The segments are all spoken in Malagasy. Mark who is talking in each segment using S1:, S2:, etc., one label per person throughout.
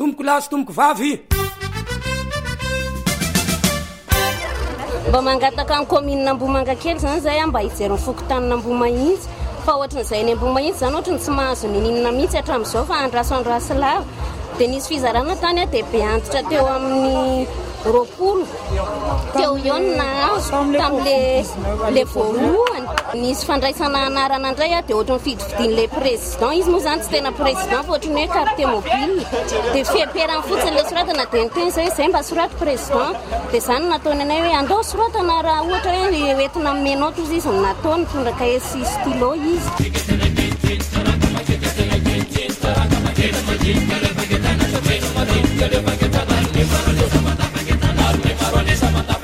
S1: Tompoko lahy sy tompoko vavy.
S2: Mba mangataka ny commune Ambohimangakely izany zay mba hijery ny fokontanin' Ambohimahitsy fa ohatran'izay any Ambohimahitsy izany ohatrany tsy mahazo nininona mihitsy hatramin'izao fa andraso andraso lava dia nisy fizarana tany dia be antitra teo amin'ny roapolo teo eo ny nahazo tamin'le le voalohany nisy fandraisana anarana indray dia ohatran'ny fidifidian'ilay président Président izy moa izany tsy tena président fa ohatran'ny hoe carte mobile dia fiheperany fotsiny ilay soratana dia ny teny zay izay mba soraty président dia izany nataony anay hoe andao soratana raha ohatra hoe hoentina amin'ny menao toy izy
S3: no natao nitondra cahier sy stylo izy.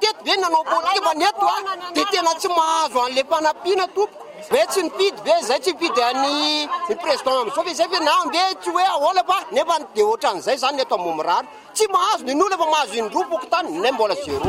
S3: Teto ve ny nanao politika fa ny eto a dia tena tsy mahazo an'ilay fanampiana tompoko hoe tsy nifidy ve izay tsy nifidy an'ny ny président amin'izao ve izay ve na ve tsy hoe ahoana fa nefa dia ohatran'izay izany ny eto Ambohimirary mirary tsy mahazo ny olona fa mahazo indroa fokontany ny anay mbola
S1: zéro.